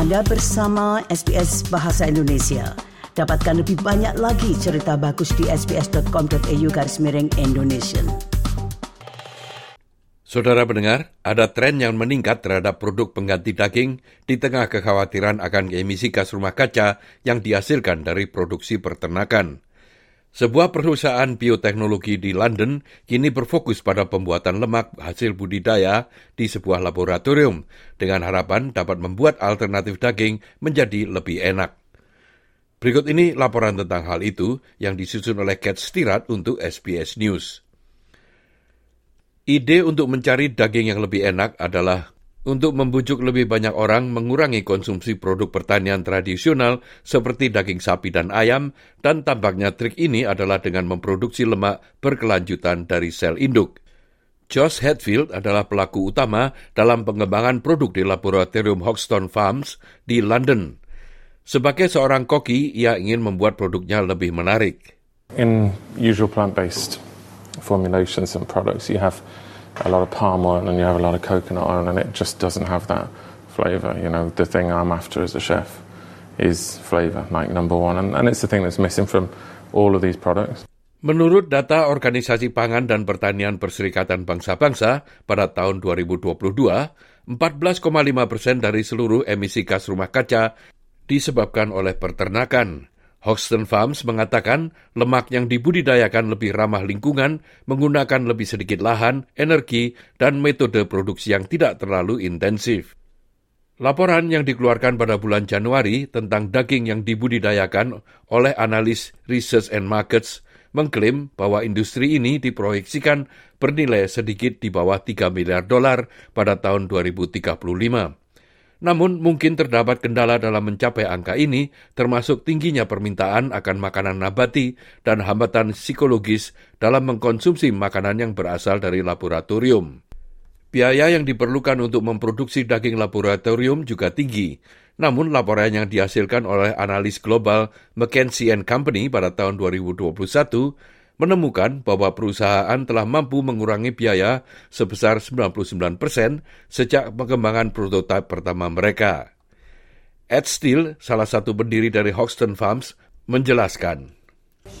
Anda bersama SBS Bahasa Indonesia. Dapatkan lebih banyak lagi cerita bagus di sbs.com.au garis miring Indonesia. Saudara pendengar, ada tren yang meningkat terhadap produk pengganti daging di tengah kekhawatiran akan emisi gas rumah kaca yang dihasilkan dari produksi peternakan. Sebuah perusahaan bioteknologi di London kini berfokus pada pembuatan lemak hasil budidaya di sebuah laboratorium dengan harapan dapat membuat alternatif daging menjadi lebih enak. Berikut ini laporan tentang hal itu yang disusun oleh Kat Stirat untuk SBS News. Ide untuk mencari daging yang lebih enak adalah untuk membujuk lebih banyak orang mengurangi konsumsi produk pertanian tradisional seperti daging sapi dan ayam, dan tampaknya trik ini adalah dengan memproduksi lemak berkelanjutan dari sel induk. Josh Hatfield adalah pelaku utama dalam pengembangan produk di laboratorium Hoxton Farms di London. Sebagai seorang koki, ia ingin membuat produknya lebih menarik. In usual plant-based formulations and products, you have a lot of palm oil and you have a lot of coconut oil, and it just doesn't have that flavor. You know, the thing I'm after as a chef is flavor, like number one, and, and it's the thing that's missing from all of these products. Menurut data Organisasi Pangan dan Pertanian Perserikatan Bangsa-Bangsa pada tahun 2022, 14,5 persen dari seluruh emisi gas rumah kaca disebabkan oleh peternakan. Hoxton Farms mengatakan lemak yang dibudidayakan lebih ramah lingkungan, menggunakan lebih sedikit lahan, energi, dan metode produksi yang tidak terlalu intensif. Laporan yang dikeluarkan pada bulan Januari tentang daging yang dibudidayakan oleh analis Research and Markets mengklaim bahwa industri ini diproyeksikan bernilai sedikit di bawah 3 miliar dolar pada tahun 2035. Namun mungkin terdapat kendala dalam mencapai angka ini, termasuk tingginya permintaan akan makanan nabati dan hambatan psikologis dalam mengkonsumsi makanan yang berasal dari laboratorium. Biaya yang diperlukan untuk memproduksi daging laboratorium juga tinggi. Namun laporan yang dihasilkan oleh analis global McKinsey Company pada tahun 2021 menemukan bahwa perusahaan telah mampu mengurangi biaya sebesar 99 persen sejak pengembangan prototipe pertama mereka. Ed Steele, salah satu pendiri dari Hoxton Farms, menjelaskan.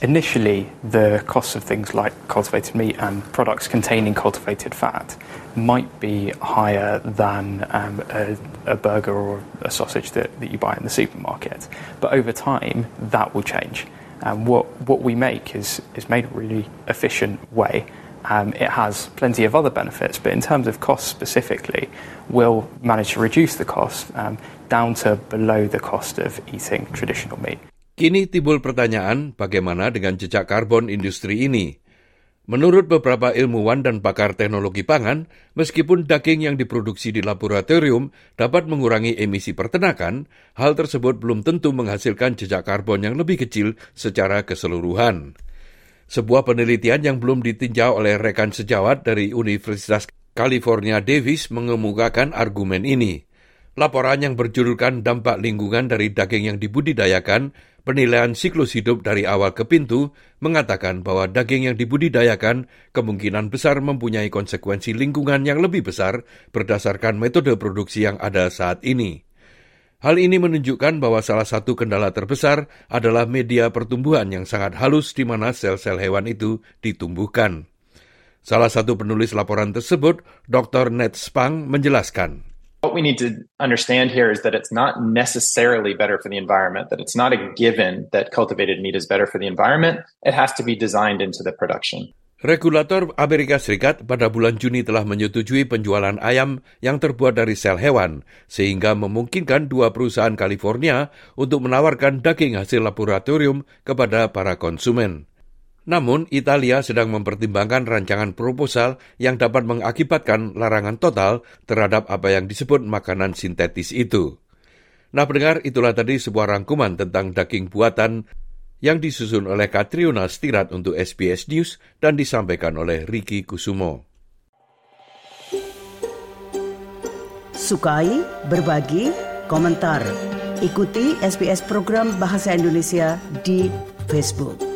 Initially, the cost of things like cultivated meat and products containing cultivated fat might be higher than um, a, a, burger or a sausage that, that you buy in the supermarket. But over time, that will change. Um, what what we make is is made a really efficient way. Um, it has plenty of other benefits, but in terms of cost specifically, we'll manage to reduce the cost um, down to below the cost of eating traditional meat. Kini timbul pertanyaan bagaimana dengan jejak karbon industri ini. Menurut beberapa ilmuwan dan pakar teknologi pangan, meskipun daging yang diproduksi di laboratorium dapat mengurangi emisi peternakan, hal tersebut belum tentu menghasilkan jejak karbon yang lebih kecil secara keseluruhan. Sebuah penelitian yang belum ditinjau oleh rekan sejawat dari Universitas California Davis mengemukakan argumen ini. Laporan yang berjudulkan dampak lingkungan dari daging yang dibudidayakan Penilaian siklus hidup dari awal ke pintu mengatakan bahwa daging yang dibudidayakan kemungkinan besar mempunyai konsekuensi lingkungan yang lebih besar berdasarkan metode produksi yang ada saat ini. Hal ini menunjukkan bahwa salah satu kendala terbesar adalah media pertumbuhan yang sangat halus di mana sel-sel hewan itu ditumbuhkan. Salah satu penulis laporan tersebut, Dr. Ned Spang, menjelaskan. What we need to understand here is that it's not necessarily better for the environment, that it's not a given that cultivated meat is better for the environment. It has to be designed into the production. Regulator Amerika Serikat pada bulan Juni telah menyetujui penjualan ayam yang terbuat dari sel hewan, sehingga memungkinkan dua perusahaan California untuk menawarkan daging hasil laboratorium kepada para konsumen. Namun, Italia sedang mempertimbangkan rancangan proposal yang dapat mengakibatkan larangan total terhadap apa yang disebut makanan sintetis itu. Nah, pendengar, itulah tadi sebuah rangkuman tentang daging buatan yang disusun oleh Katriona Stirat untuk SBS News dan disampaikan oleh Ricky Kusumo. Sukai, berbagi, komentar. Ikuti SBS program Bahasa Indonesia di Facebook.